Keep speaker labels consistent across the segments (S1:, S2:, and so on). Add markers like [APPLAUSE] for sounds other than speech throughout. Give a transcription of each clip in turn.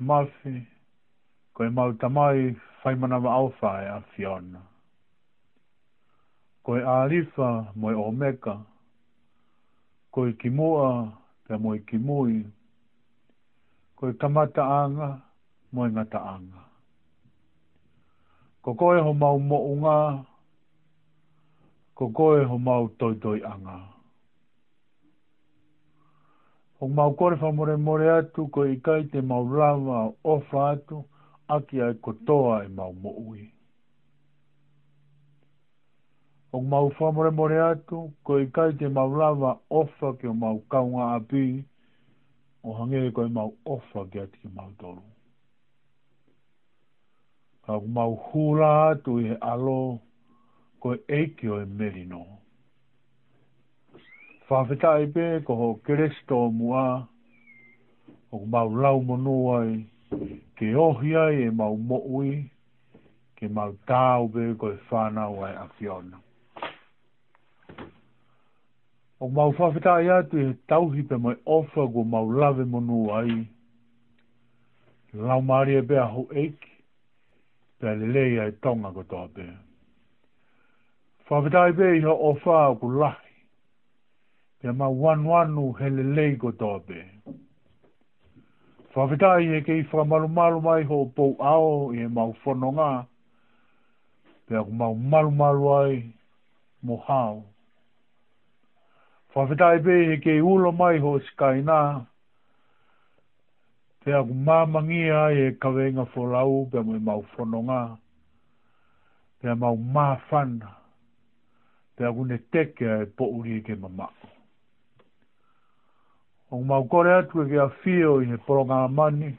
S1: Murphy, ko e mau tamai whai manawa au whae a Fiona. Ko e Arifa mo e Omeka, ko e Kimua te mo e Kimui, ko e Tamata Anga mo e Ngata Anga. Ko koe ho mau mo unga, ko koe ho mau toitoi anga. Anga o mau kore wha more more atu ko i kai te mau rawa o wha atu aki ai kotoa i e mau mo'ui. O mau wha more more atu ko i kai te mau rawa o wha ki o mau kaunga api o hange e ko i mau o wha ki ati ki mau toru. O mau hula atu i he alo ko e eiki o e merinoa whawhetai pē ko ho keresto mua, o mau lau monoai, ke ohia e mau moui, ke mau tāu pē ko e whānau ai a fiona. O mau whawhetai atu e tauhi pē mai ofa ko mau lave monoai, lau maari e pē a ho eiki, pē lelei ai tonga ko tō pē. Whawhetai pē iho ofa ko lahi, pia ma wanu anu hele leigo tope. Whawhetai e kei whamalu malu mai ho pou ao e mau whono ngā, pia ku mau malu malu ai mo hao. Whawhetai pe e kei ulo mai ho skaina. nā, pia ku mamangi ai e kawenga wholau pia mo e mau whono ngā, pia mau mafana. pia ku ne teke e pouri e ke mamak o mau kore atu e kia whio i he poronga mani,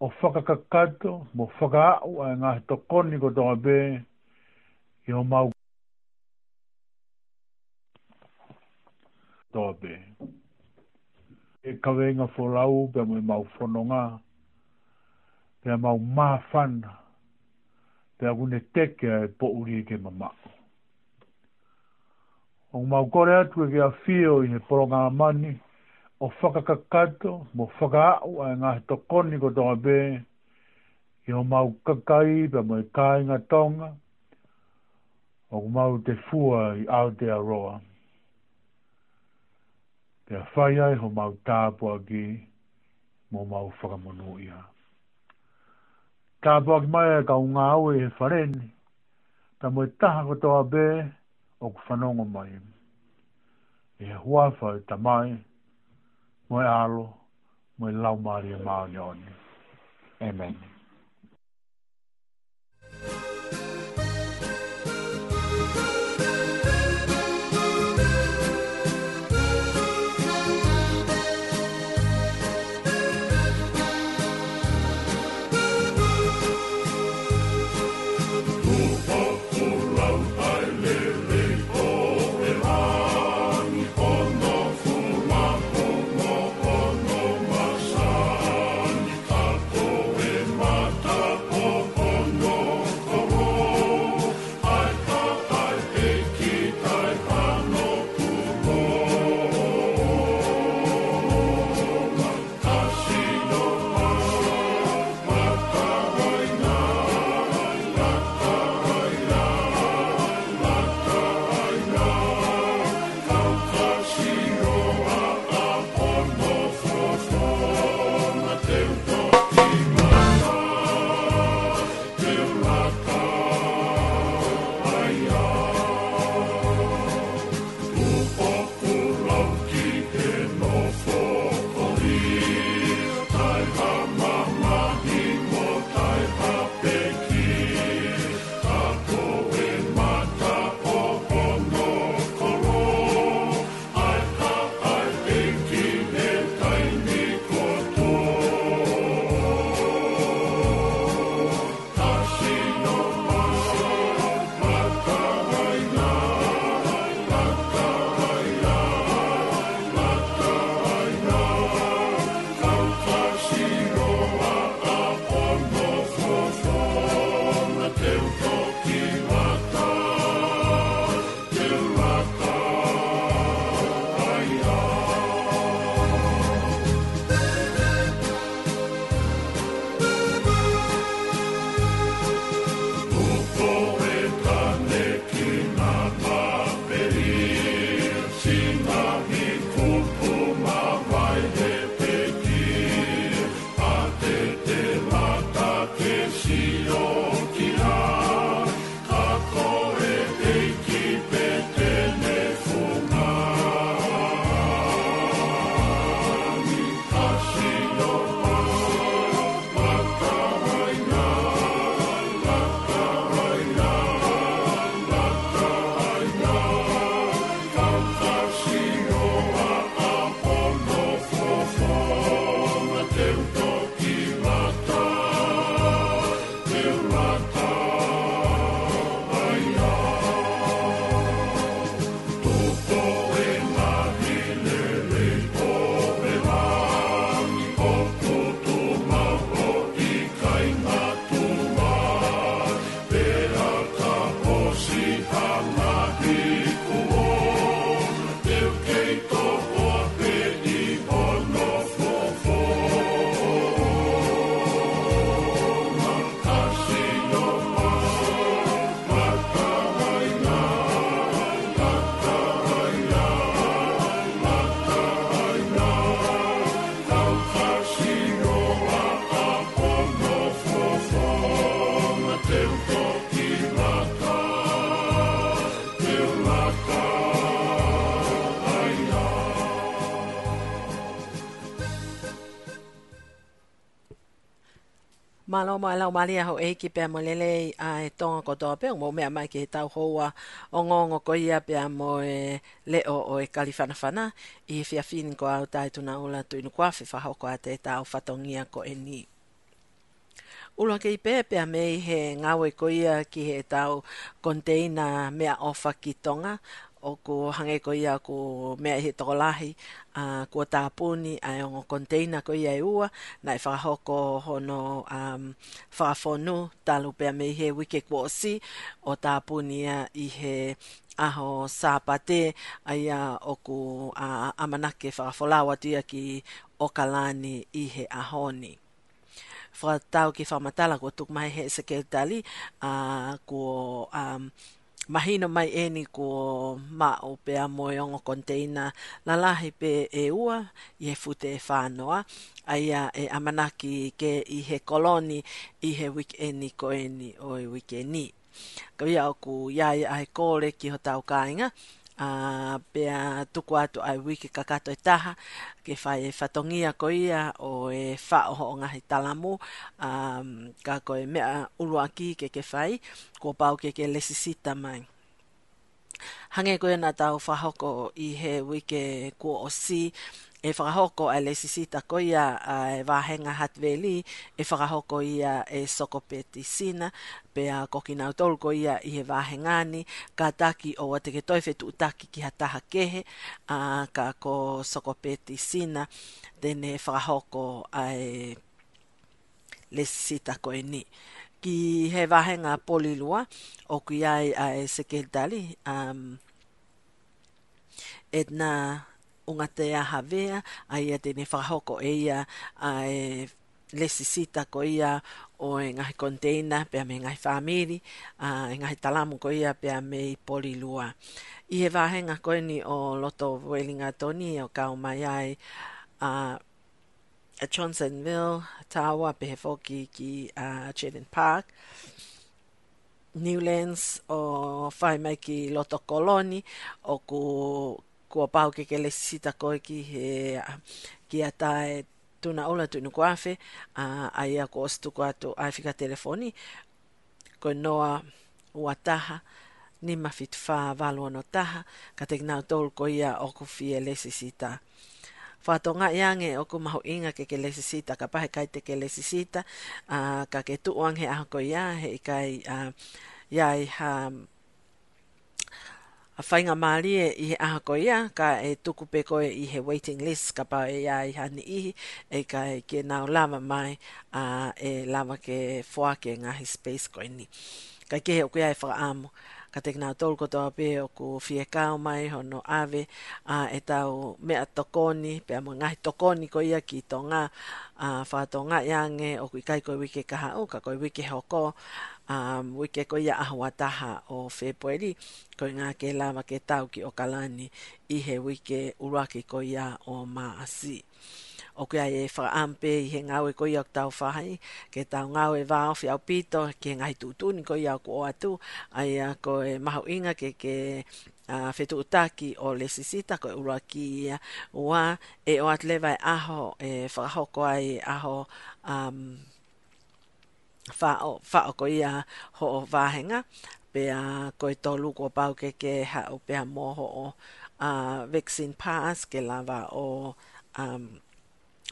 S1: o whakakakato, mo whakaau a ngā he tokoni ko tonga bē, i o mau tonga bē. E kawe inga wholau, pia mo i mau whanonga, pia mau māwhana, pia kune teke a e po uri e ke mama. O mau kore atu e kia whio i he poronga mani, o o whakakakato, mo whakaau ai ngā hito koni ko tonga bē, i o mau kakai pa mo i kāinga tonga, o mau te fua i Aotearoa. Te a whai ai ho mau tāpua ki, mo mau whakamono ia. Tāpua ki mai ka unga au e he whareni, ta mo i taha ko tonga bē, o ku whanongo mai. E hua whai tamai, mai, We e alo, mo e lau mari Amen.
S2: ma la ma le ho e ki pe mo le le a e ko to pe mo me mai ki tau ho wa o ngo ngo ko ia pe a mo e le o o e kalifana fana i fi fin ko au tai tu na ola tu in kwa fi fa ho ko ate ta o fatongia ko e ni Ulo ke ipe pe a mei he ngawe koia ki he tau container mea ofa ki tonga o ko hange ko ia ko mea he tokolahi a uh, ko tapuni a uh, o konteina ko ia e ua na e whakahoko hono um, whakafonu talu pia me he wike kua o si o tapuni ia i he aho sāpate a ia o ko uh, amanake whakafolawa tia ki o kalani i he ahoni whakatau ki whamatala ko tukumai he sekeltali a uh, ko um, mahina mai eni ko ma o pe a moe ongo konteina la lahi pe e ua i e fute e whanoa a e amanaki ke i he koloni i he weekendi ko eni o ni. Ka Kawia o ku iai ai kore ki ho tau kāinga a uh, pea tu atu ai wiki kakato e taha ke whai e whatongia o e whaoho o ngahi talamu um, ka ko e mea urua ke ke fai ko pau ke ke lesisita mai hange ko na tau whahoko i he wiki ko o si e whakahoko a le sisita ko ia a e wāhenga hat e whakahoko ia e soko peti sina pe a kokinau tolu ko ia i he wāhengani ka taki o a teke tu taki ki hataha kehe a ka ko soko peti sina tene e whakahoko a e le sisita ko ni ki he wāhenga polilua o ku iai a e sekeldali um, Edna o ngā te aha vea, a ia tēne whahoko e ia, a e lesi sita ko ia o engahi konteina a me engahi whamiri, a engahi talamu ko ia pia me i poli lua. I he vahenga ko ni o Loto Wellinga Tony o kao mai ai, a a Johnsonville, Tawa, pehe ki a uh, Chedden Park, Newlands o whaimai ki Loto Koloni o ku kua pau ke kele sita koe ki he ki a tae tuna ola tu nuku afe a ai a kua stu kua aifika telefoni ko noa ua taha ni mafit fa valo no taha ka te nau tol ko ia o ku fie le sita fa tonga nga yange o ku mahu inga ke ke le sita ka pahe kai te ke le sita ka ke tu ang he a ko ia he kai a ya i ha a whainga maali e i aha koe ia, ka e tuku pe koe i he waiting list, ka pau e ia i hani i, e ka e ke nau lava mai, a e lava ke foa ke ngahi space koe ni. Ka ke he okuia e whaka amo ka te ngā tōru kotoa pē o ku fie kāo mai hono ave a e tau mea tokoni, pē amu ngahi tokoni ko ia ki tō ngā a whātō ngā iange o ku i kai koi wike kaha o ka koi wike hoko a wiki ko ia ahua taha o whepoeri ko i ngā ke lāma ke tau ki o kalani i he wike uraki ko ia o maasi. asi o ke ai e whaampe i he ngau e koia o tau whahai, ke tau ngau e wāo fi au pito, ke ngai tūtū ni koia o o atu, ai a ko e maho inga ke ke a uh, utaki o le sisita ko e ura ki ua e o atleva e aho e whakahoko ai e aho um, whaoko ia ho o vahenga pe a koe tō ko pau ke ke ha o pe a moho o uh, vaccine pass ke lava o um,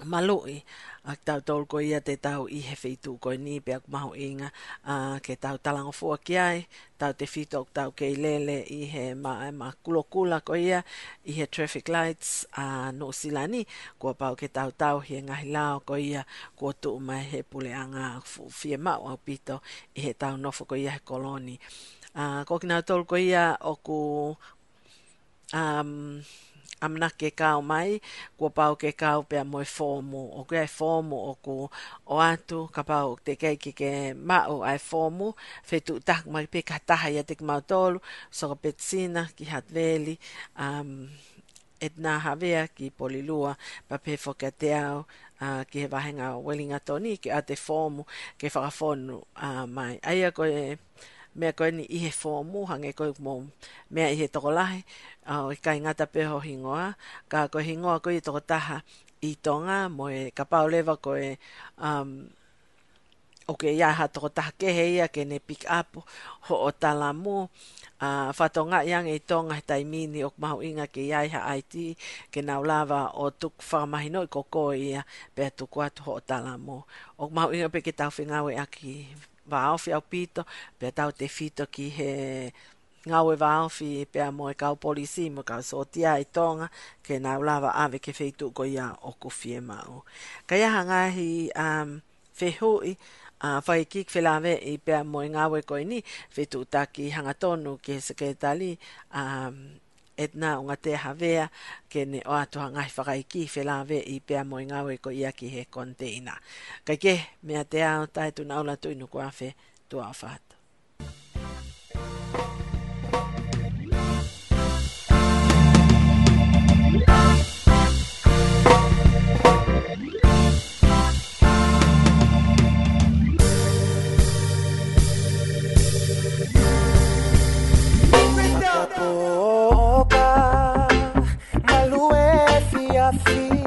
S2: maloi a tau tau ko ia te tau i he whitu ko ni pe ak maho inga a uh, ke tau talango fua ki ai tau te whitu ak tau kei lele i he ma, ma kulokula ko ia i he traffic lights a uh, no silani ko pa ke tau tau hi ngahi lao ko ia kua tu ma he pule anga fie mau au pito i he tau nofo ko ia he koloni a uh, ko na tau ko ia o ku um, amna ke kao mai, kua pau ke kao pia moe fōmu, o kia e fōmu o ku o atu, ka pau te kei ke ma o ai fōmu, whetu tak mai pe ka taha ia te ki mao tolu, so ka petsina ki hatveli, am um, et nā havea ki polilua, pa pe whoka te au, a ki he wahenga o welinga toni, ki a te fōmu, ke whakafonu uh, mai. ai ko e, me mea koe ni ihe fōmu, hange koe mō mea ihe tokolahi, uh, kai ngata peho hingoa, ka koe hingoa koe i toko taha i tonga, mo e ka paolewa koe, um, o ke ia ha toko taha kehe ia, ke ne pick up, ho o tala mō, uh, whatonga iang i tonga he tai mini o mahu inga ke iai ha ti, ke nau lava o tuk whakamahino i koko ia, pe tuku atu ho o tala mō. O mahu inga pe ke tau whingawe aki waofi au pito, pia tau te fito ki he ngau e fi pe a moe kau polisi mo kau sotia e tonga ke na ulawa ave ke feitu ko ia o kufie mau. Kaya hangahi um, fehui a uh, fai kik felave i pe a moe ngau e koe ni fitu taki hangatonu ke seketali um, etna o ngate te havea ke ne o atoha ngai whakai ki whelawe i pia mo i ngā ko ia ki he konteina. Kai ke, mea te ao tai tu naula tu inu kua whe tua o whahat. Oh. I feel.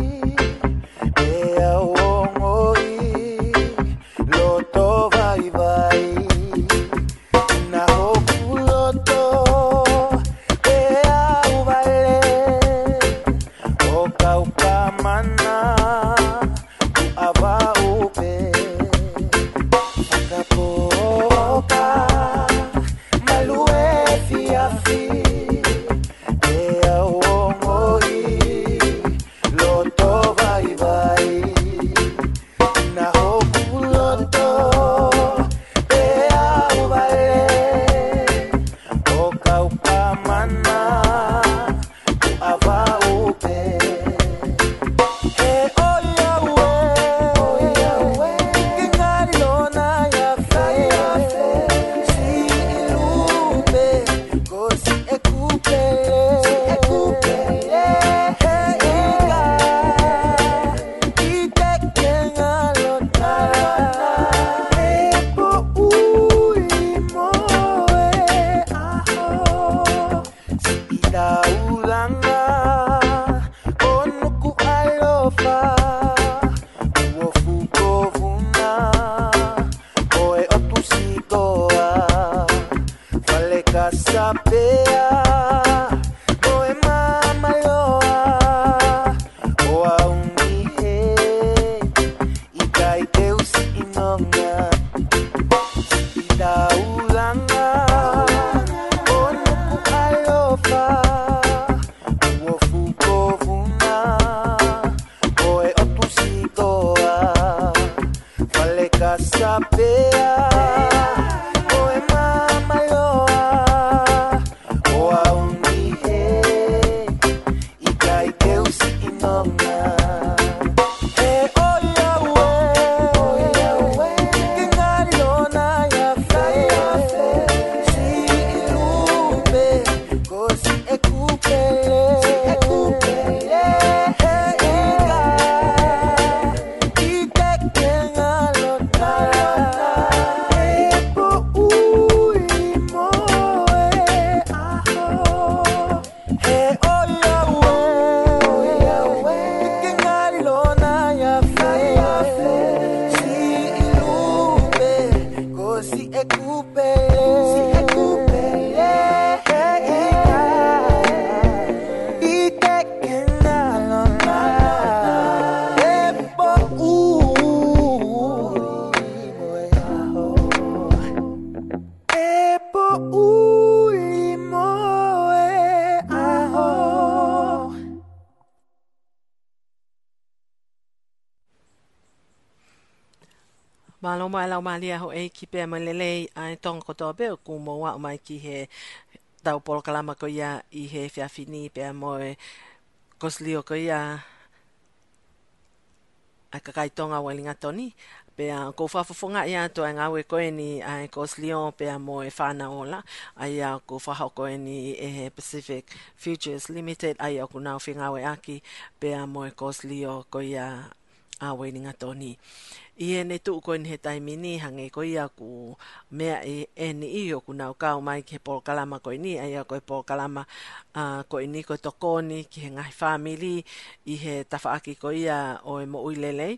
S2: pea mai lelei ai tonga ko tōpe o kumo wa o mai ki he tau polo kalama ko ia i he whiawhini pea moe koslio ko ia a kakai tonga wailinga toni pea ko whafafonga ia to ang awe koe ni ai koslio pea moe whana ola ai a ko whaha koe ni e he Pacific Futures Limited ai a kunau whingawe aki pe pea moe koslio ko ia a wailinga toni i e ne tuu koin he taimini hange ko ia ku mea e eni i o ku nau kau mai ke pol kalama ko ini a ia ko e pol kalama uh, ko ini ko tokoni ki he ngai family i he tafaaki ko ia o e mo uilelei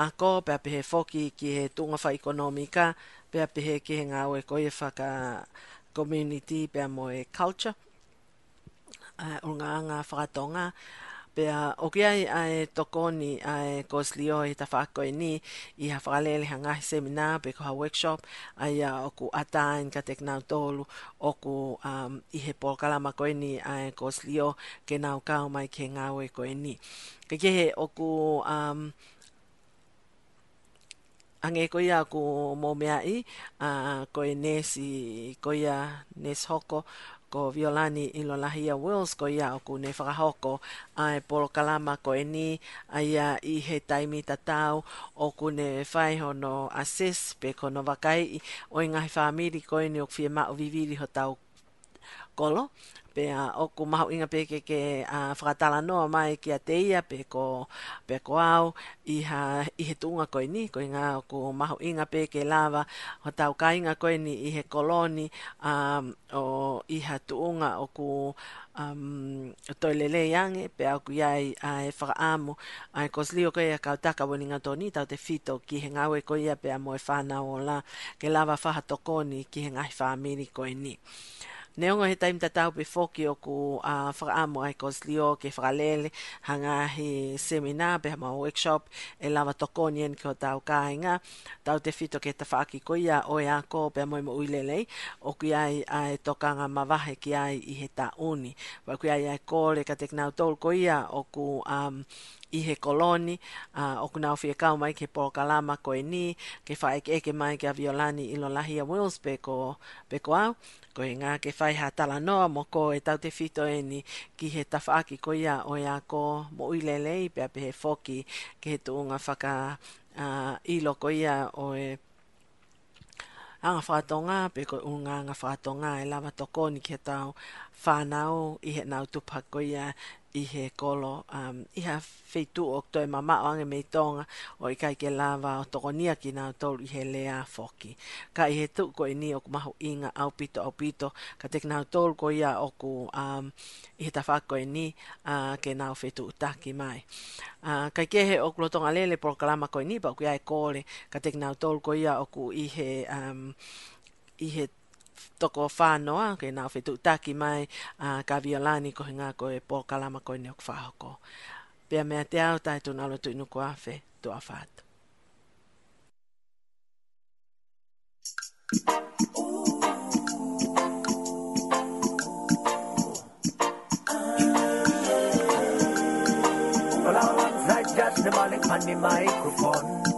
S2: a ko pe ape he foki ki he tunga wha ekonomika pe ape he ki he ngā oe ko e whaka community pe mo e culture uh, o ngā ngā whakatonga Pea okiai ai tokoni ai koslio i tafako ni i hafale le hanga seminar pe ko workshop ai oku atain ka teknau tolu oku um, i he polkala ma ko ni ai koslio ke nau ka mai ke ngawe ko ni ke ke oku um, ange ko ia ku momea i a uh, ko nesi ko ia nes hoko ko Violani i lo lahi a Wills ko ia o ku ne whakahoko ai polo kalama ko e ni ai a i he taimi tatau o ku ne whai hono assess pe ko no wakai o ingahi whaamiri ko e ni o kwhia ma o viviri ho tau kolo pe a oku mahu inga pe ke ke a fratala noa mai ki a te ia pe ko, pe ko au i ha i he tunga koe ni ko inga oku mahu inga pe ke lava o tau ka inga koe ni i he koloni a, um, o i ha tuunga oku um, toilele iange pe a oku iai a e whakaamu a e kosli o koe a kautaka weninga toni tau te fito ki he ngawe koe ia pe a moe whanau o la ke lava whahatokoni ki he ngahi whaamiri koe ni. Koini ne onga he taim tatau pe foki o ku a uh, whaka amo ai kos lio ke whaka lele hanga he semina pe ma workshop e lava toko nien ki o tau kāinga tau te fito ke tawhaaki koia o e ako pe amo imo uilelei o ku ai a e tokanga mawahe ki ai i he ta uni wa ku iai ai kore ka teknau tol koia o ku um, i he koloni uh, o ku nau fie kau mai ke polkalama koe ni ke whaeke eke mai ke a violani ilo lahi a Wills pe ko, pe ko au ko e ngā ke whai ha tala noa mo ko e tau te whito e ni ki he tawhaaki ko ia o ia ko mo uilele i pia pe he whoki ke he tuunga whaka uh, ilo ko ia o e Anga whātonga, pe ko unga anga whātonga e lava toko ni ke tau whānau i he nau tupako ia i he kolo um, i ha feitu o toi mama o ange mei tonga o i kai ke lava o toko nia ki nga tolu i he lea foki ka i he tuk ko i ni o ku mahu inga au pito au pito ka tek nga tolu ko ia o ku um, i he tafako i ni uh, ke nga feitu utaki mai uh, kai ke he o ku lotonga lele proklama ko i ni pa ku ia e kore ka tek nga tolu ko ia o ku i he um, i he toko whānoa, ke na fitu taki mai uh, ka violani ko hinga koe pō kalama koe neok whāhoko. pe me te au tai tōna alo tuinu ko awhe, tō a Well, I want just microphone.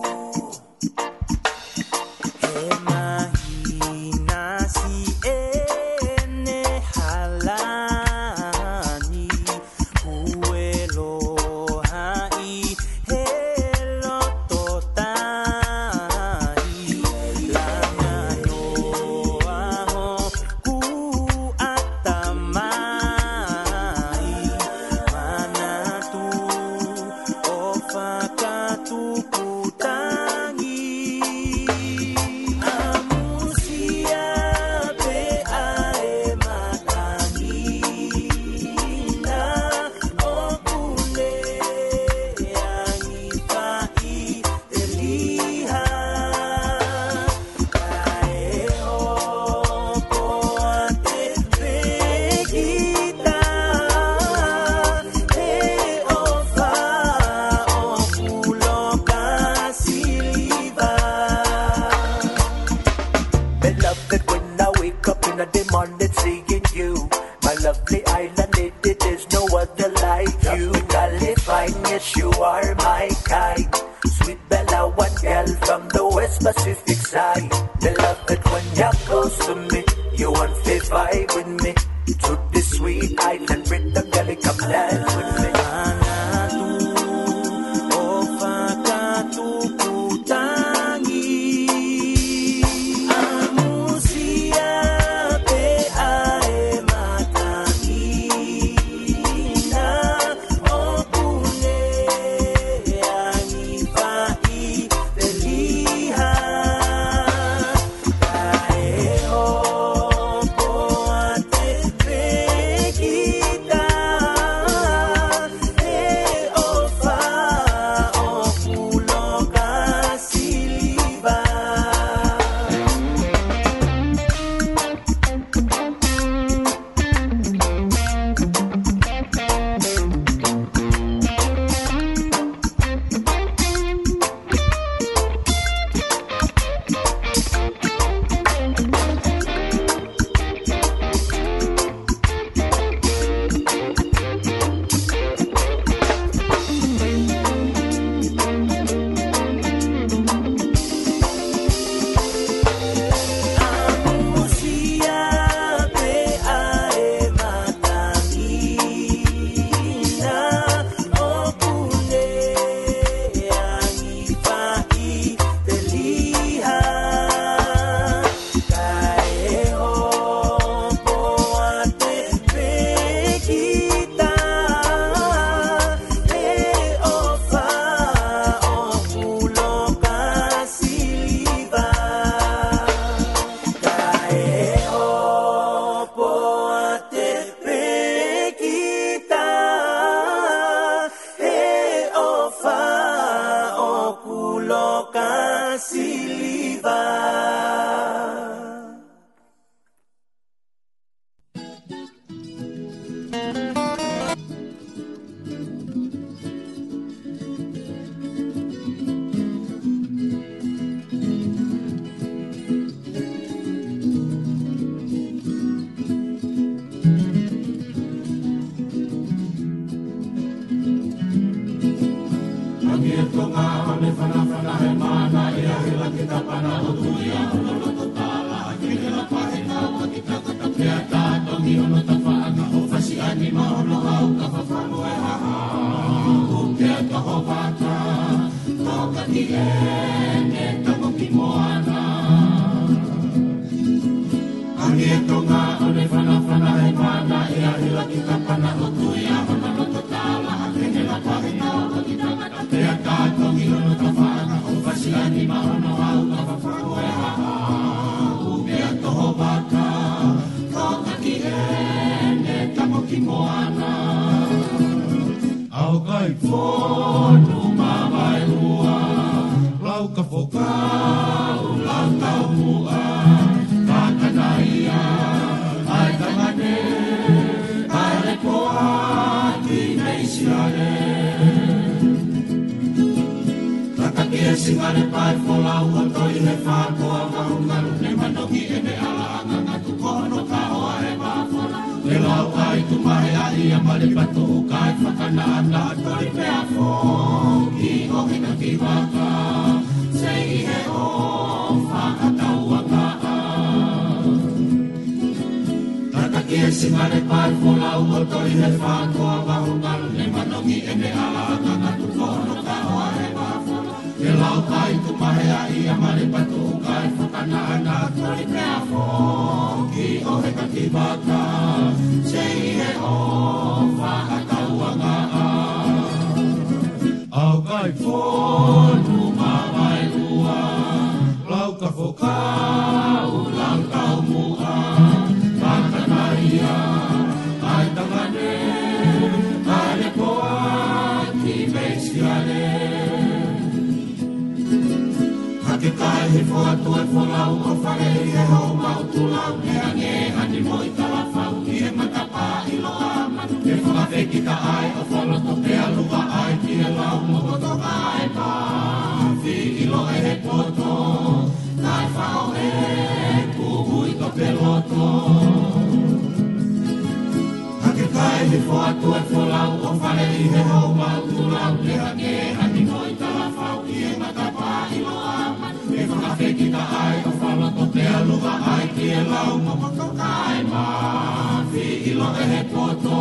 S3: kita ai o whalo to pe alua ai ki e lau mo ko to ai pa fi i lo e he poto kai whao e ku hui to pe loto Hake kai he fo atu e fo lau o whare i he hau mau tu lau le hake hake noi ta whao ki e matapa i lo ama e whakafe kita ai o whalo to pe alua ai ki e lau mo ko to ai pa fi i lo e he poto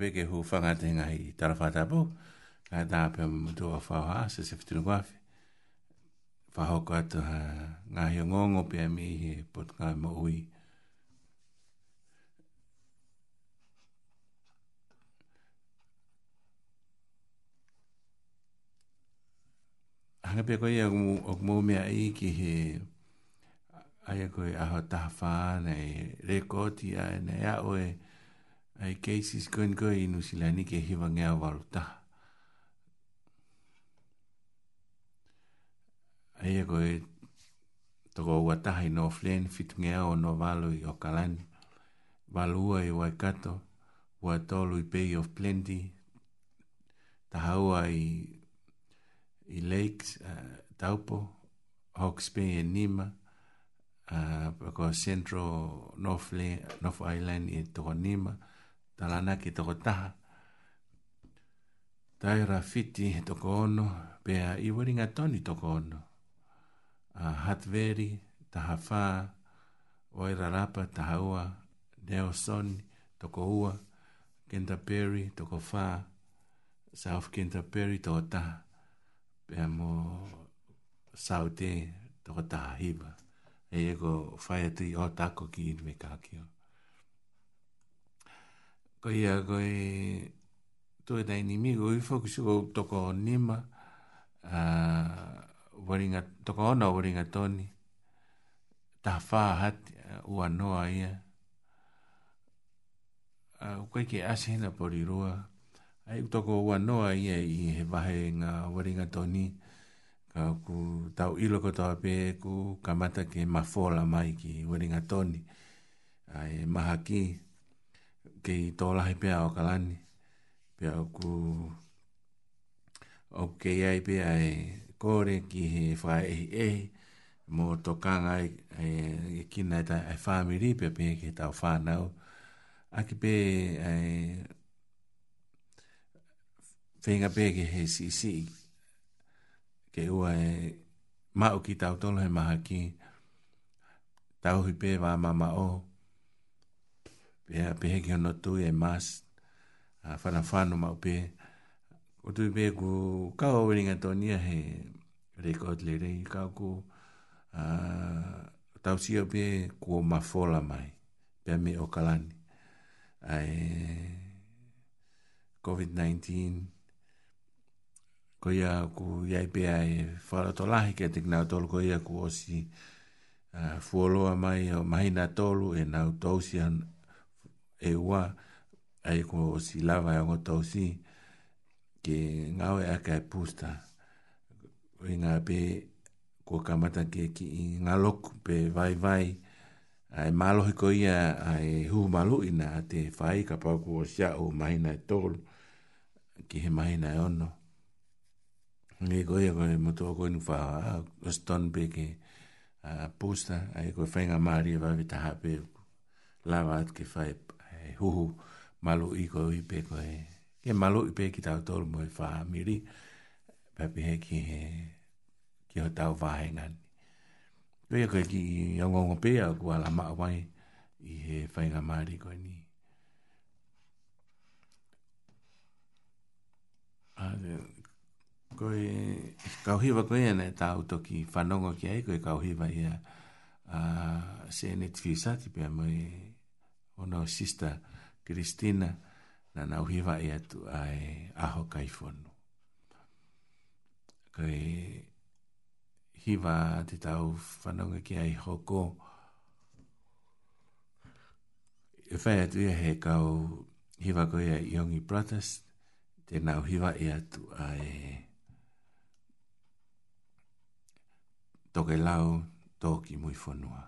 S4: peke hu whanga te ngā i tāra whātāpū, ka tā pē mātua a whāo hā, se se whitinu kwawhi. Whāho kua tu ha ngā hi o ngōngo pē mi he pot ngā mo ui. Hanga pē koe o kumō mea i ki he aia koe aho tāwha nei rekoti a nei a oe. Aia koe aho tāwha nei rekoti a nei a oe ai cases koin ko i nu silani ke hiva ngea waruta. Ai e koe toko ua taha i North Lane, fit ngea o no valu i Okalan, valua i Waikato, ua tolu i Bay of Plenty, tahaua i, i Lakes, uh, Taupo, Hawke's Bay e Nima, uh, ko Central North, Lane, North Island i Tokonima, Nima, talana ki toko taha. Tai rafiti toko ono, pea i waringa toni toko ono. A hatveri, taha faa, oi rarapa, taha ua, neo soni, toko ua, kenta peri, toko faa, South kenta peri, toko taha. Pea mo saute, toko taha hiba. Ego whaiatri o tako ki inwe kākio ko koe tō e tai nimi ko i fōku siko toko nima uh, toko ona waringa tōni ta whā hati uh, ua noa ia uh, koe ke ase hena pori rua ai toko ua noa ia i he wahe ngā waringa tōni ka ku tau ilo ko tawa pē ku kamata ke mafola mai ki waringa tōni ai maha ki maha kei tō lahi pia o kalani. Pia o ku... O kei ai pia e kore ki he whae ehi ehi. Mō tō kanga e, e, e kina e tā e whāmiri pia pia ki tāu whānau. Aki pē e... Whenga pia ki he si si. Ke ua e... Mau ki tāu tōlo he maha ki. Tāu hi pē wā mama o. Oh pea pehe ki ono tui e mas a whana whanu mau pe o tui pe ku kawa weringa tonia he rekod le rei kau ku uh, tau sio pe ku o mafola mai pea me o kalani a e COVID-19 ko ia ku iai pea e whara to lahi ke te kina tolu ko ia ku osi uh, fuoloa mai o mahina tolu e nau tausia e wā ai ko si lava e ngota o si ke ngawe a kai pūsta i ngā pē ko kamata ke ki i ngā loku pē vai vai ai malo ko ia ai hu malu ina nā te whai ka pau ko sia o mahina e tōlu ki he mahina e ono ngē ko ia koe mato o koe nukwha o stone pē ke pūsta ai koe whainga māri e vāwe taha lava at ke whai e huhu malu i ko i pe ko e ke malu i pe ki tau tolu mo i wha miri pepi he ki he ki ho tau wahe ngani pe ko e ki i ongongo pe a kua la maa wai i he whainga maari ko ni ko e kauhiwa ko e ne tau toki whanongo ki ai ko e kauhiwa i a a se ne tifisati pe a mo e ona o sister Kristina na na uhiwa i atu ai aho kai fonu. Koe hiwa te tau whanonga ki ai hoko. E whai atu ia he kau hiwa koe ai Iongi Brothers, te na uhiwa i atu ai toke lau toki mui fonua. Toke lau toki mui fonua.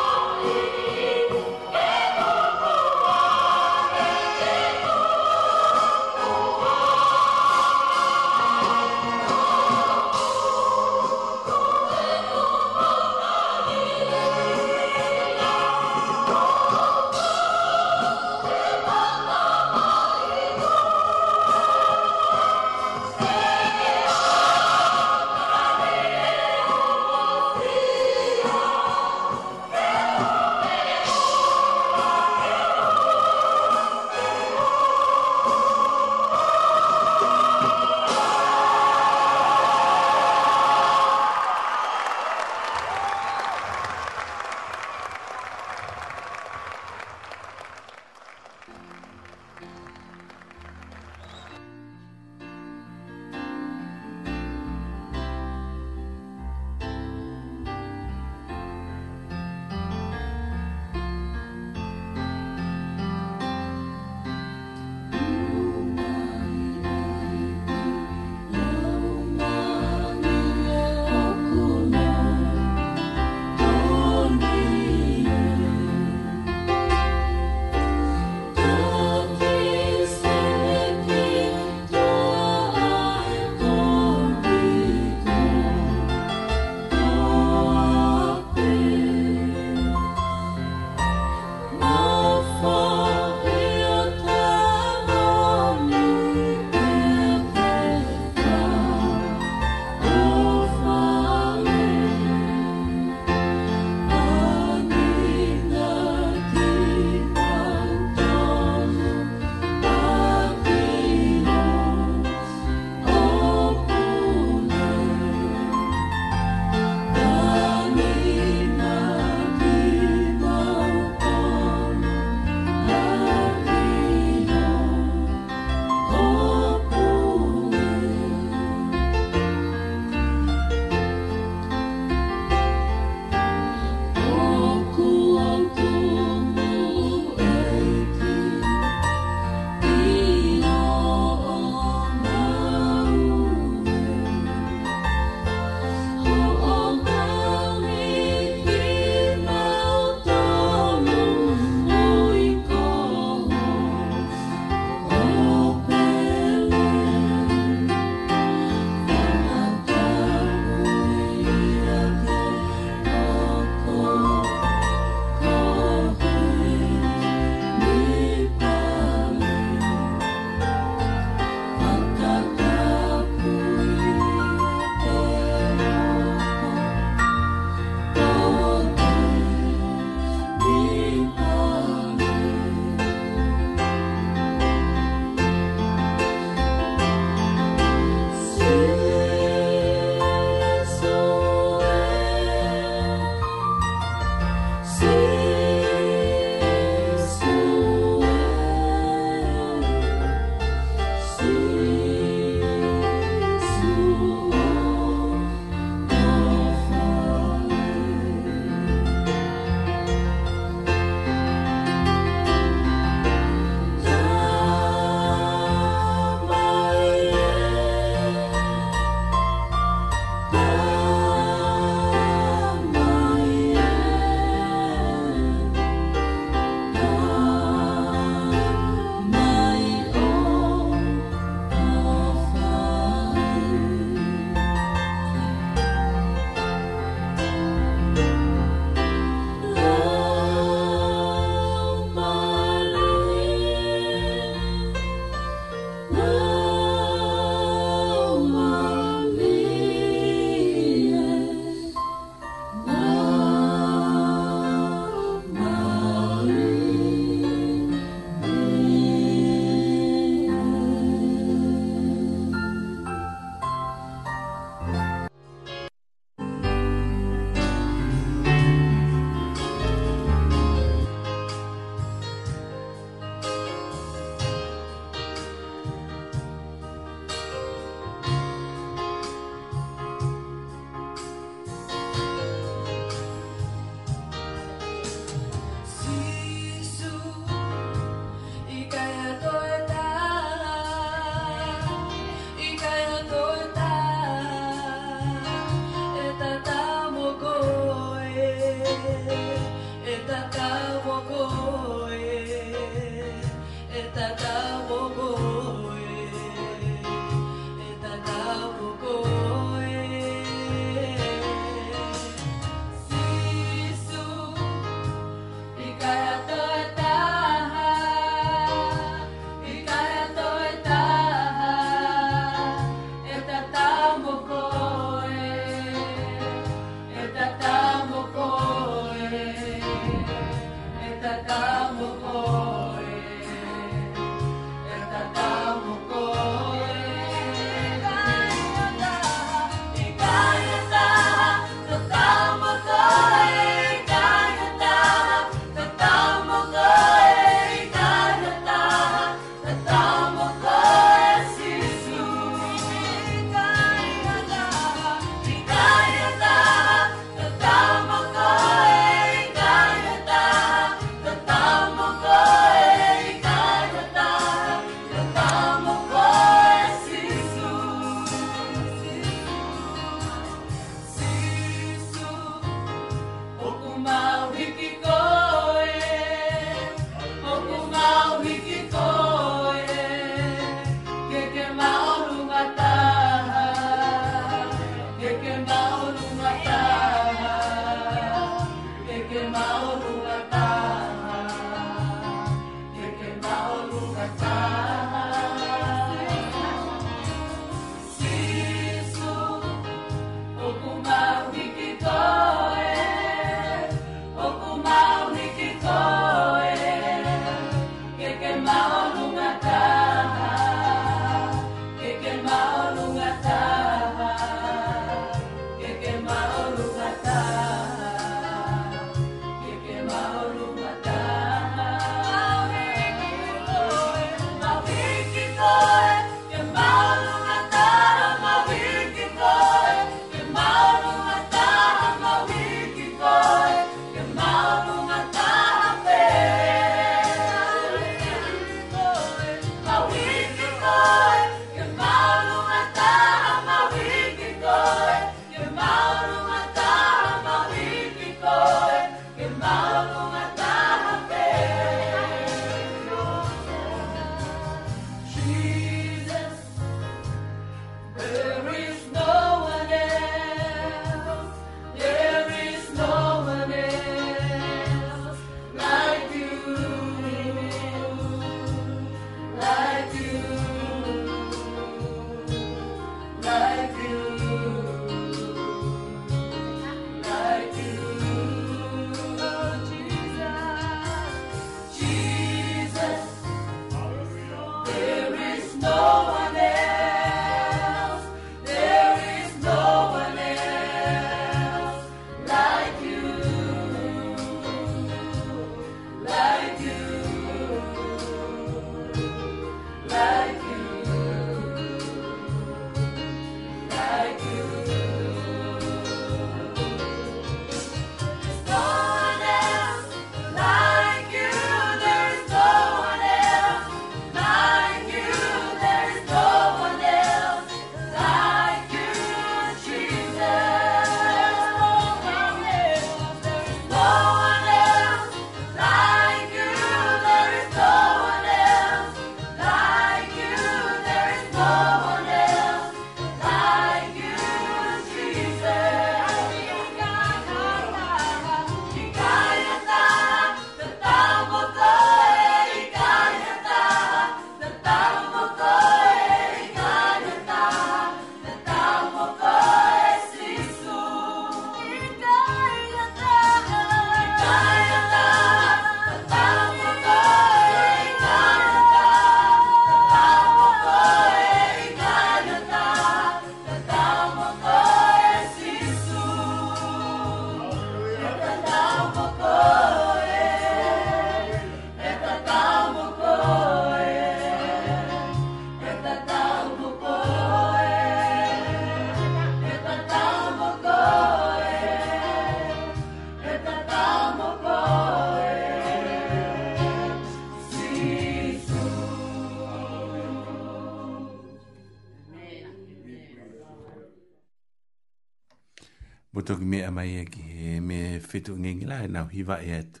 S5: tuk me a mai e ki e me fitu ngengi la e nau hiva e atu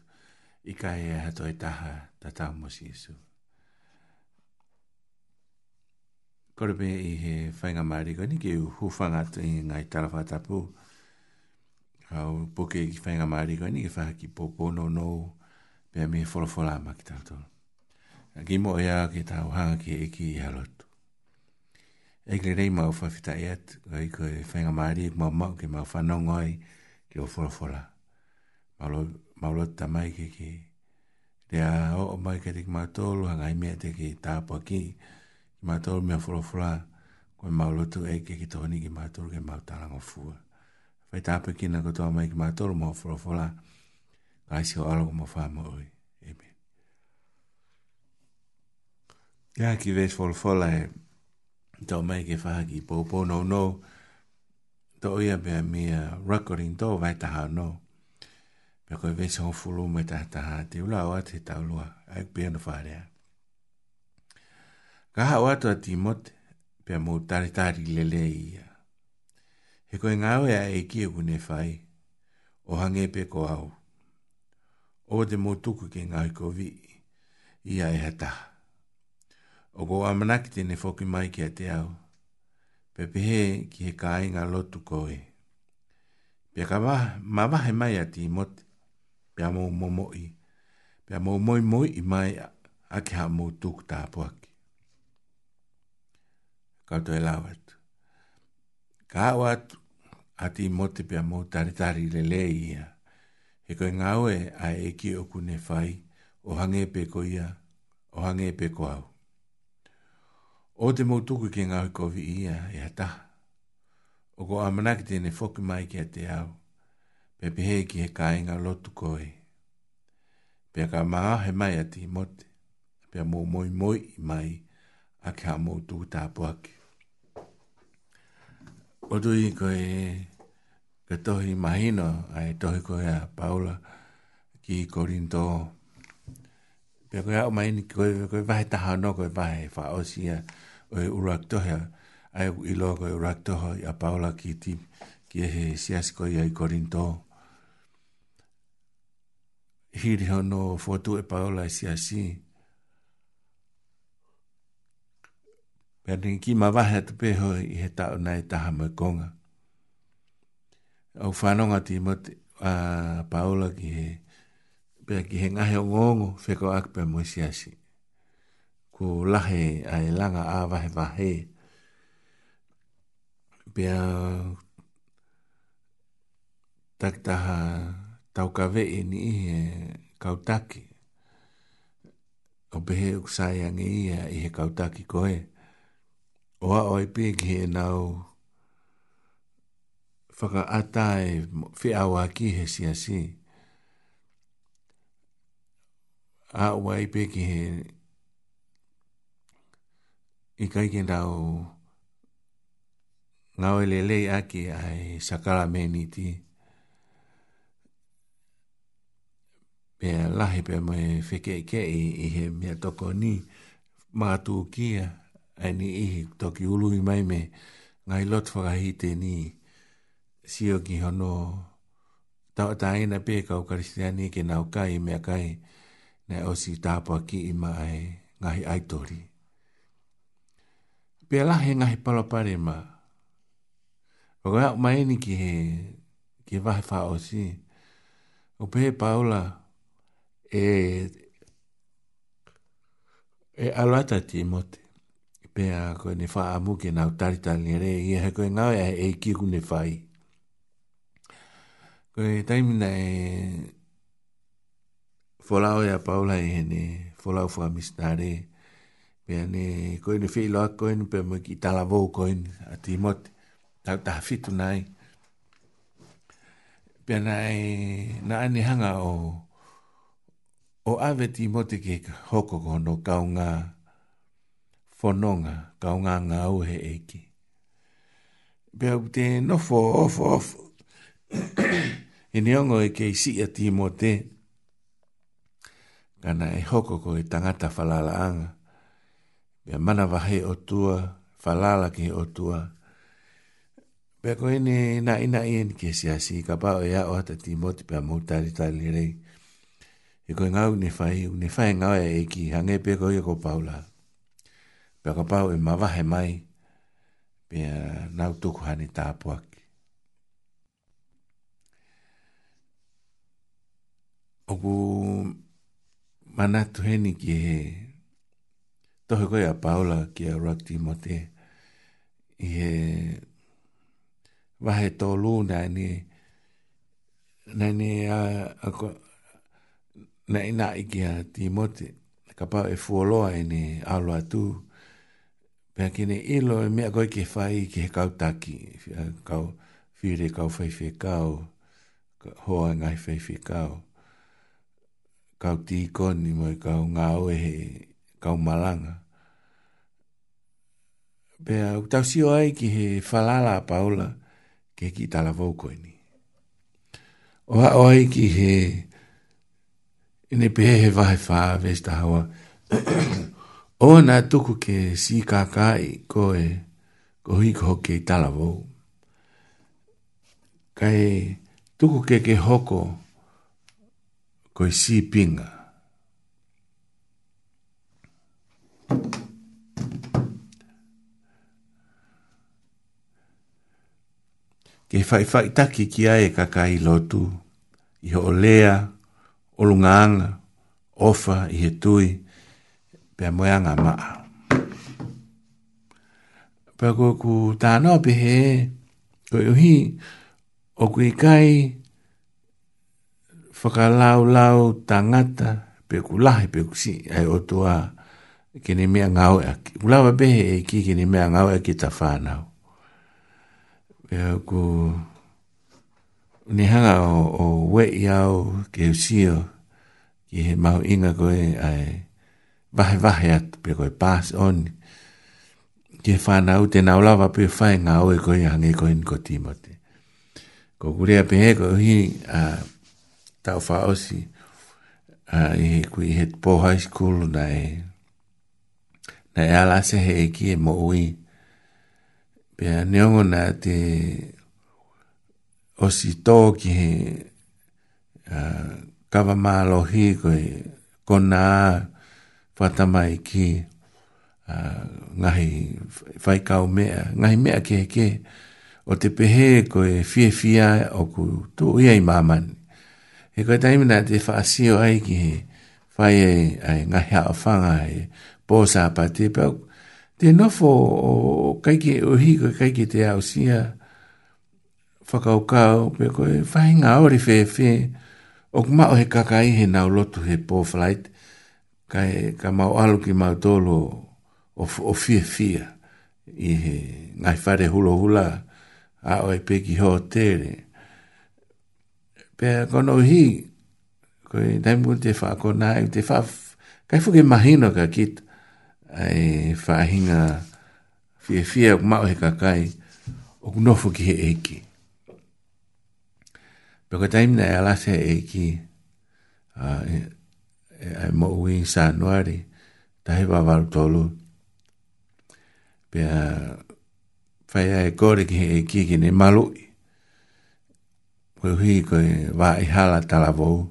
S5: i ka e hato e taha ta tau mosi isu. Kore me i he whainga maari koe ni ki u hufanga atu i ngai talawha tapu. Au poke i whainga maari koe ni ki whaha ki popo no no pia me wholawhola ma ki tātou. Ki mo ea ki tāu hanga ki eki i halotu e kere rei mau fa fita e atu, e ko e whainga maari, mau mau ke mau whanong oi, ke o fora fora. Mau lo ta mai ke ke, te a o o mai ke te ki mau tolu, hanga i mea te ki tāpua ki, ki mau tolu mea fora fora, ko e mau lotu e ke ki tohoni ki mau tolu ke mau talanga fua. Fai tāpua ki na kotoa mai ki mau tolu mau fora fora, ka isi o alo kuma wha mo oi. Amen. Ja, ki vees volvolle. Ja, ki vees volvolle tau mai ke wha ki pōpō nō nō, tō ia bea mea rakorin tō vai taha nō. Pea koe vese hon fulu me taha taha te ula o ate tau lua, ai pia no wharea. Kaha o atua ti mote, pia mō tari tari lele ia. He koe ngā oea e kia kune whai, o hange pe ko au. O te mō tuku ke ngā i ko vi, ia e hataha o go amanaki tene foki mai ki a te au. Pepehe ki he kāi ngā lotu koe. Pia ka wā, mai a ti imote. Pia mō mō mō i. Pia mō mō i mō i mai a ki ha mō tūku tā puaki. Kato e lau atu. Ka au atu a ti imote pia mō tari tari le le ia. He koe ngā a eki ki o kune whai. O hange pe ko ia. O hange pe ko au. O te mautuku ki ngā hui kovi ia, e ha taha. O ko amanaki tēne whoki mai ki a te au, pe pehe ki he kāinga lotu koe. Pe ka maa he mai a ti mote, pe a mō moi moi i mai a ki a mautuku tā puake. O tui koe ka tohi mahino a e tohi koe a Paula ki Korinto. Pe koe au mai ni koe, koe vahe taha no koe vahe wha osia. Koe o e urak tohea, ai i logo e urak toho i a paula ki ti, ki e he siasko i ai korinto. Hiri hono fotu e paula e siasi. Pernin ki ma vahe te peho i he tau nai taha me konga. Au whanonga ti mati a paula ki he, pia ki he ngahe o ngongo, feko akpe mo siasi. Pernin ko lahe ai langa a vahe wahe. Pea taktaha taukave e ni ihe kautaki. O pehe uksayang e ia ihe kautaki koe. Oa oi pēki he nau whaka atai whiawa ki he e si asi. A oi pēki he i kaike ndau ngau e lelei ake ai sakala meni ti pe lahi pe me fike e ke i, e, i he mea toko ni mātū kia ai ni ihi toki ulu i mai me ngai lot whakahi te ni sio ki hono tau taina pe kau karistiani ke nau kai mea kai ne osi tāpua ki i mai ngai aitori. Ngai aitori pe la he ngahi palo pare ma. Pako ya mai ni ki he, ki vahe wha o si. O pe paula, e, e alata ti mote. Pe a koe ne wha amu ke nau taritani re, i he koe ngau e e kiku ne whai. Koe taimina e, Folau ya paula e, e hene, folau fua misnare, pia ne koe ne whi loa koe ne pia mo ki tala vau koe ne a ti mot tau taha fitu nai pia nai na ane hanga o o ave ti mote ke hoko kono kaunga fononga kaunga ngā uhe eki pia u te nofo ofo ofo [COUGHS] e neongo e kei si a ti mote kana e hoko ko e tangata falala anga Pea mana vahe o tua, falala ke o tua. Pea ko ne na ina ien en ke si asi, ka pao ea o hata timoti pea moutari tali rei. E koe ngau ne fai, ne fai ngau e eki, hange ko koe ko paula. Pea ka pao e mavahe mai, pea nau tuku hane tāpuak. Oku mana heni ki he, tohe koe a Paola ki a Rakti mo te i he wahe tō lū nā ni nā ni a, a ko, nā i nā iki a ti mo te ka pau e fuoloa i ni alo atu pia ki ni ilo e mea koe ki whai ki he kau taki kau whire kau whai kau hoa ngai whai kau kau tī koni mo i kau ngā oe he kau malanga. Bea, utau sio ai ki he falala paula ke ki tala vauko ini. O hao ai ki he ene pehe he vahe faa vesta hawa. [CLEARS THROAT] o na tuku ke si kakai ko e ko hi ko ke tala vau. Kai tuku ke ke hoko ko e si pinga. Ke fai fai taki ki e kakai lotu, i ho olea, olunganga, ofa, i he tui, pia moeanga maa. Pia ko ku tāno pi he, ko iuhi, o ku kai, whakalau lau tangata, pe ku lahi, pia ku si, ai o tua, a, ke ni mea ngau ea ki. Ulawa behe e ki ke ni mea ngau ea ki ta whānau. E ku ni hanga o, o we i au ke usio ki he mau inga koe ai vahe vahe at pe koe pass on ki he whānau te na ulawa pe whae ngau e koe hangi koe ni ko timote. Ko kurea pehe ko hi a tau whaosi a i he kui het po high school nai e na e ala se he eki e mo ui. Pea neongo na te osi tō ki he uh, kawa mālohi koe kona a whatamai ki uh, ngahi whaikau mea, ngahi mea ke ke o te pehe koe fie fia o ku tu ia i mamani. He koe taimina te whaasio ai ki he whai ai, ai ngahi hao whanga po sa pa te te no fo kai ke o hi ko kai ke te au sia fa ka o pe ko fa hi nga ori fe fe o kuma o he ka he na lo he po flight kai ka ma alu ki ma to o o fi fi i he nga fa re hulo hula a o e pe ki hotel pe ko no hi ko dai mo te fa ko na te fa kai fu ke mahino ka kit ai whaahinga fia fia o mao he kakai o kunofo ki he eki. Pero taim na ala se eki e, e, ai mo ui sa noari tahi wa waru tolu. Pea whai ai kore ki he eki ki ne malui. Koe hui koe wa i hala talavou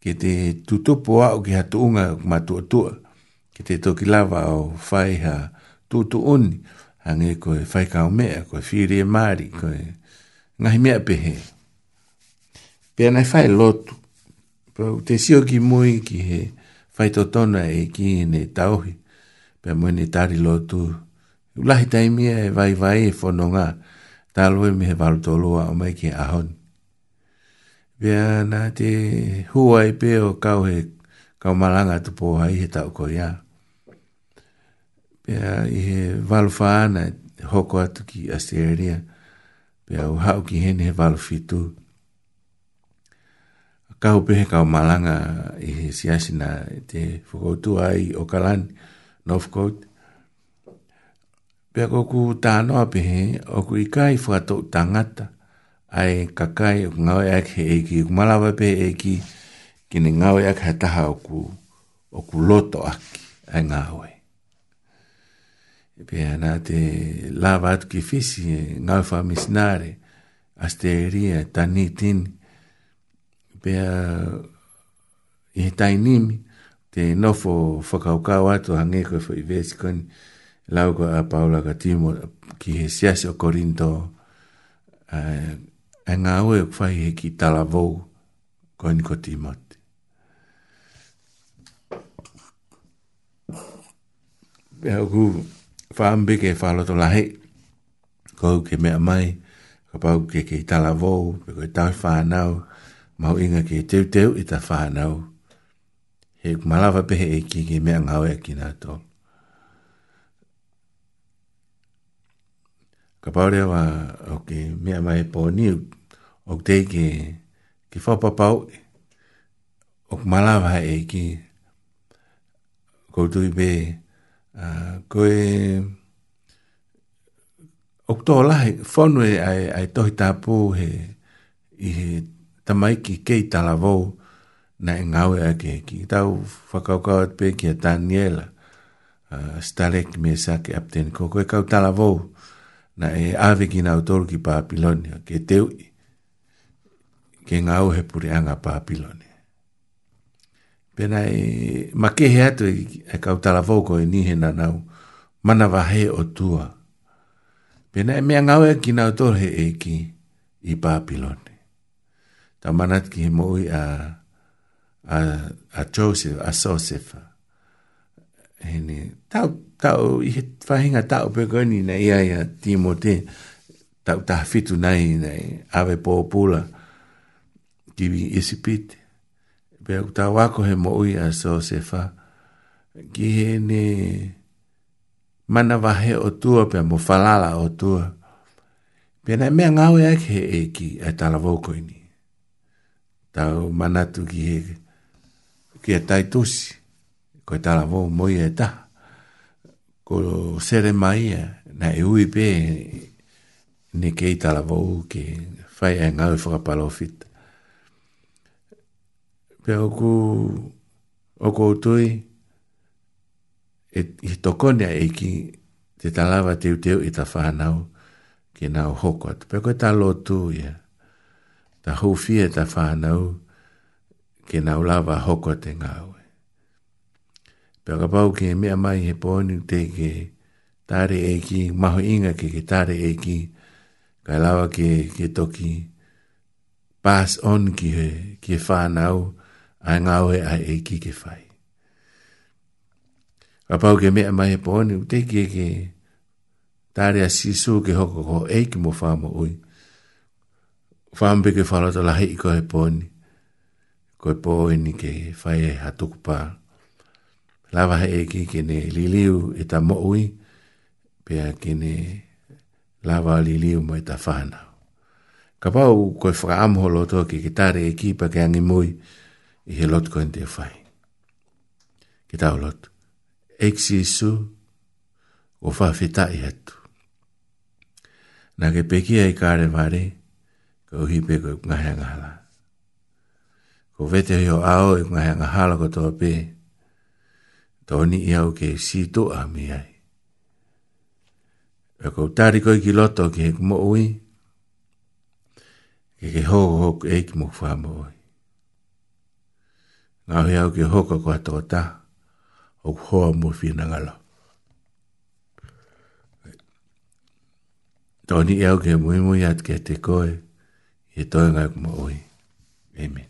S5: ki te tutupo au ki hatuunga kumatua tua. Koe ki te toki lava o whai ha tūtu uni, hangi ko e whai kao mea, ko e whiri e maari, ko e ngahi mea pehe. Pea nei whai lotu, pau te sio ki mui ki he whai totona e ki ne tauhi, pea mui ne tari lotu, ulahi tai mea e vai vai e whono ngā, tā lue me he varu toloa o mai ki ahoni. Pea nā te huai pe o kau he kau malanga tu po hai he tau ko ia. Pea i he walu whaana hoko atu ki Asteria. Pea u hau ki hene he walu fitu. Kau pehe kau malanga i he siasina te whakoutu ai o Kalani, North Coast. Pea koku tānoa pehe, oku i kai whakatou tangata. Ai kakai, ngau e ake he eki, kumalawa pehe eki. Kumalawa pehe eki ki ni ngāwe ake he taha o ku, o ku loto aki a ngāwe. E pia nā te lava atu ki fisi, e ngāwe wha misnare, asteria, tani tini, e pia i he tainimi, te nofo whakaukau atu hange koe wha i vesi koni, lau koe a Paula ka timo ki he siasi o Korinto, uh, e ngāwe o kwhai he ki talavou koni ko timoti. pe ku fa ambe ke fa lo to la he ko ke me mai ka pau ke ke tala vo pe ko ta fa nau mau inga ke teu teu i ta fa nau he malava pe he e ki ke me ngau e ki to ka paure wa o ke mea mai e po ni o te ke ke whapapau o malava e ki koutu i Ah, ko e okto la fonu ai ai to hita pu he i tamai ki ke i talavo na e ngawe ke ki tau whakaukawat pe ki a Daniela uh, starek me sake apten ko koe kau talavo na e ave ki nau toru ki Papilonia ke teui ke ngau he puri anga Papilonia pena e ma ke he atu e ka utala voko e nihe na nau mana vahe o tua pena e mea ngau e ki nau tol he e ki i papilone ta manat ki he moui a a a Joseph a Sosefa he tau tau i he whahinga tau pe na ia ia timote tau tahafitu nai nai ave pōpula ki vi isipite pe ta wako he mo ui a so se fa ki he ne mana wa o tu pe mo falala o tu pe na me nga we ke e ki e ta la vo ni ta mana tu ki he ki e ta tusi ko ta la vo mo e ta ko sere mai e, na e ui pe ne ke ta la vo ke fai e nga we pe oku oku utui e, i tokone e ki te talawa teu teu i ta whanau ki nga o hoko atu. Pe koe ta lotu ia, e ta hufie ta whanau ki nga o lava hoko te ngā ue. Pe ka pau ki mea mai he pōni te ke tare e ki, maho inga ke ke tare e ki, kai lawa ke, ke toki pass on ki he, ki he whanau, ai ngawe ai e ki ke fai. A pau ke mea mai e pōne, te ki e ke tāre a sisu ke hoko ko e ki mo whāma ui. Whāmpe ke whālata lahi i ko e pōne, ko e pōne ke fai e hatuku pā. Lava he e ki ke ne liliu e ta mo ui, pia ke ne lava liliu mo e ta whānau. Ka pau ko e whakaamholo toki ke tāre e ki pa ke angi mui, ke angi mui, i he lotu koe te whai. Ki tau lotu, eksi isu o whawhita i hatu. Nā ke pekia i kāre mare, ka uhi pe koe ngahea ngahala. Ko vete hio ao e ngahea ngahala ko tō pē, tōni i au ke si tō a mi ai. E ko tāri koe ki loto ki hek mo ui, ke ke hōk hōk eik mo whā mo ui ngā hui au ki hoka ko hata wata, o ku hoa mō whina ngala. Tōni e au ki mui mui at ke te koe, i e tōi ngai kuma oi. Amen.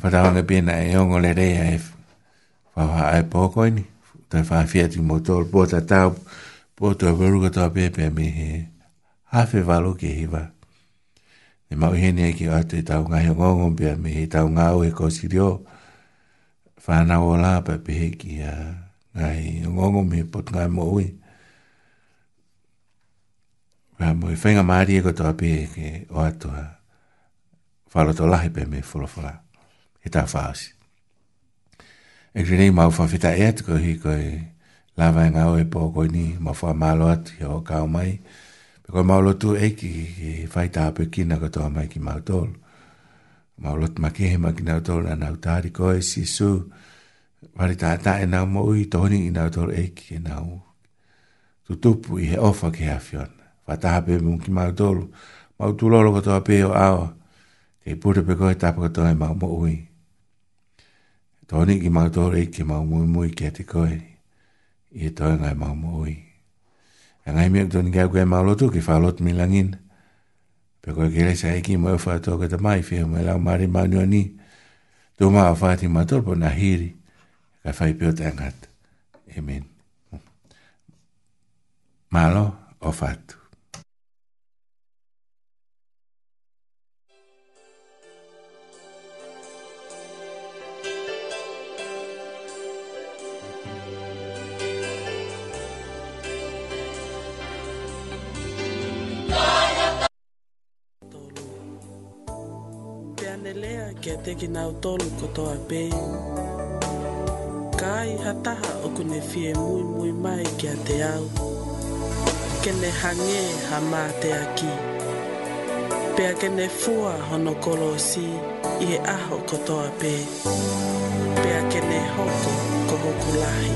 S5: Whatawanga pēna e ongo le rei e whawha ai pōkoi ni, tai whai fiatu mō tōru pōta tāu, pōtua veruga tō pēpē me he, hawhi walo ke hiwa. Amen. Ne mau hene e ki atu e tau ngai o ngongo pia me he tau ngau e ko siri o. Whana o la pa pe he ki a ngai o ngongo me pot ngai mo ui. Wa mo i e whenga maari e koto a pe he ke o atu a whalo to lahi pe me fulofula. He tau whaasi. E kri nei mau whawhita e atu ko hi koi lawa e ngau e pō koi ni ma whaa malo atu ki o kao mai. Mm ko maulo tu e ki ki fai ta pe ki na kato mai ki maul maulo ma ki he ma ki na tol na uta ri ko e si su mari ta ta e na mo i toni i na tol e ki e na u tu tu pu i he ofa e ki ha fion fa ta pe mu ki ma tol ma tu lo lo kato pe o ao e pure pe ko ta pe kato e ma mo ui toni ki ma tol e ki e ma mu mu ki te ko e i toni ngai ma mo ui Angay mi don kia koe malotu ki falot mi langin. Pe koe kere sa eki mo e whato ke te mai whia mo e lau mare manua ni. Tō maa whāti matorpo na hiri. Ka fai pio angat. Amen. Malo o fatu.
S6: lea kia teki nau tolu kotoa pē Ka ai hataha o kune fie mui mui mai kia te au Kene hange ha mā te aki Pea kene fua hono kolo si i e aho kotoa pē Pea kene hoko ko hoku lahi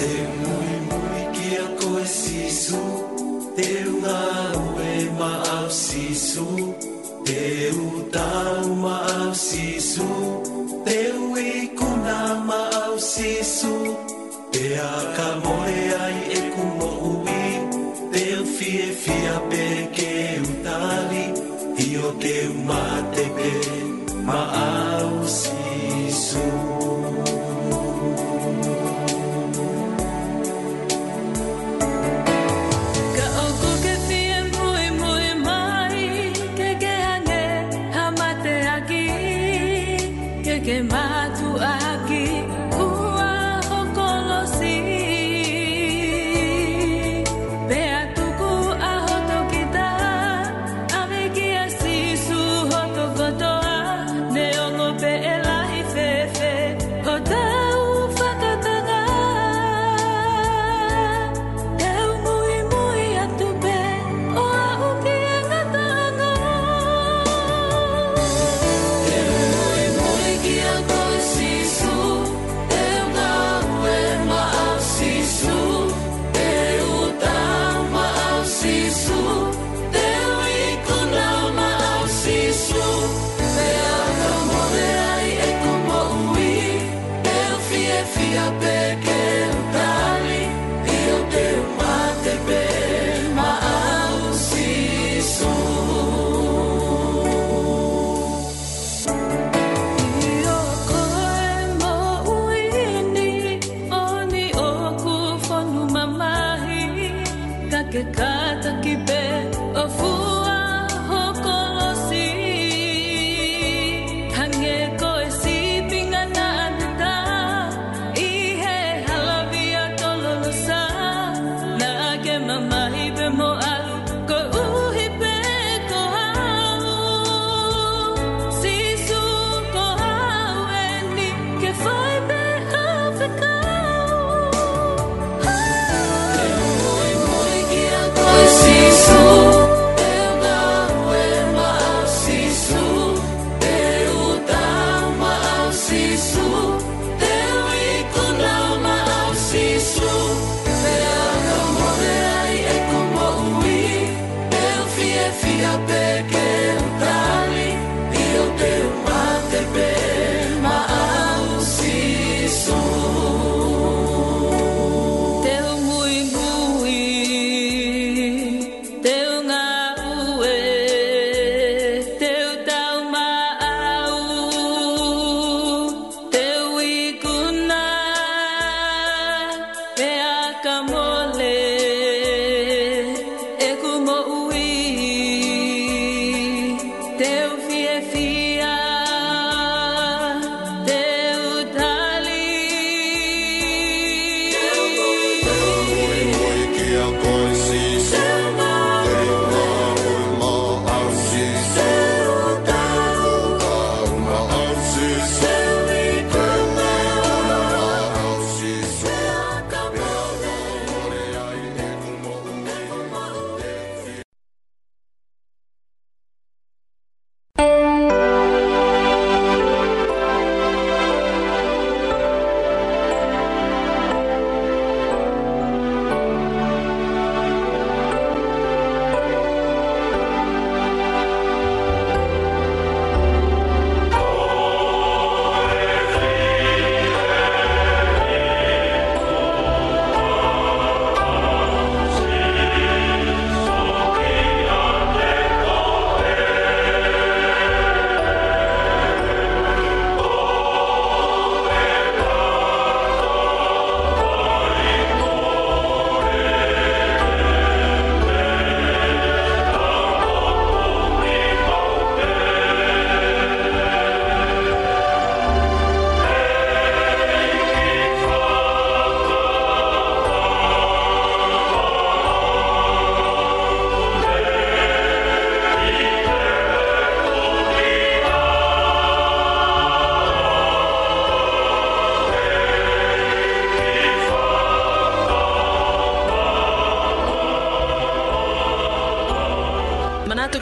S7: Te mui mui kia koe sisu Te unga ua maaf sisu Teu tau maaf sisu Teu iku na maaf sisu Te akamoe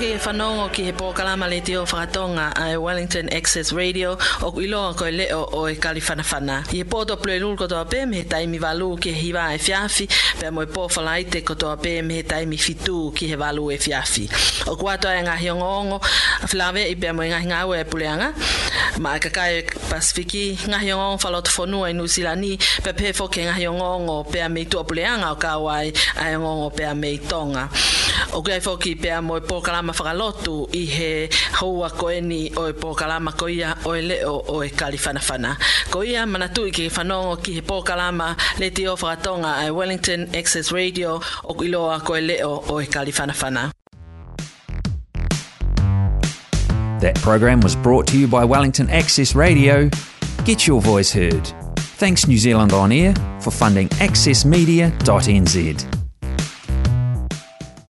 S7: ke whanongo ki he pōkalama le whakatonga a Wellington Access Radio o ku iloa koe leo o e I he pōto plue lulu kotoa pē me he taimi walu ki he hiwa e fiafi pe mo e kotoa pē me he taimi fitu ki he walu e fiafi. O e ngahi ongo i pe mo e ngahi ngāua e puleanga ma kakai Pasifiki ngahi ongo i Nusilani pe pē ngahi ongo pe a meitua puleanga o kāwai a ongo pe a meitonga. O foki e pōkalama whakalotu i he koeni o e pōkalama ko ia o e leo o e Ko ia manatu i whanongo ki he pōkalama le te o whakatonga Wellington Access Radio o iloa ko e leo o e That program was brought to you by Wellington Access Radio. Get your voice heard. Thanks New Zealand On Air for funding accessmedia.nz.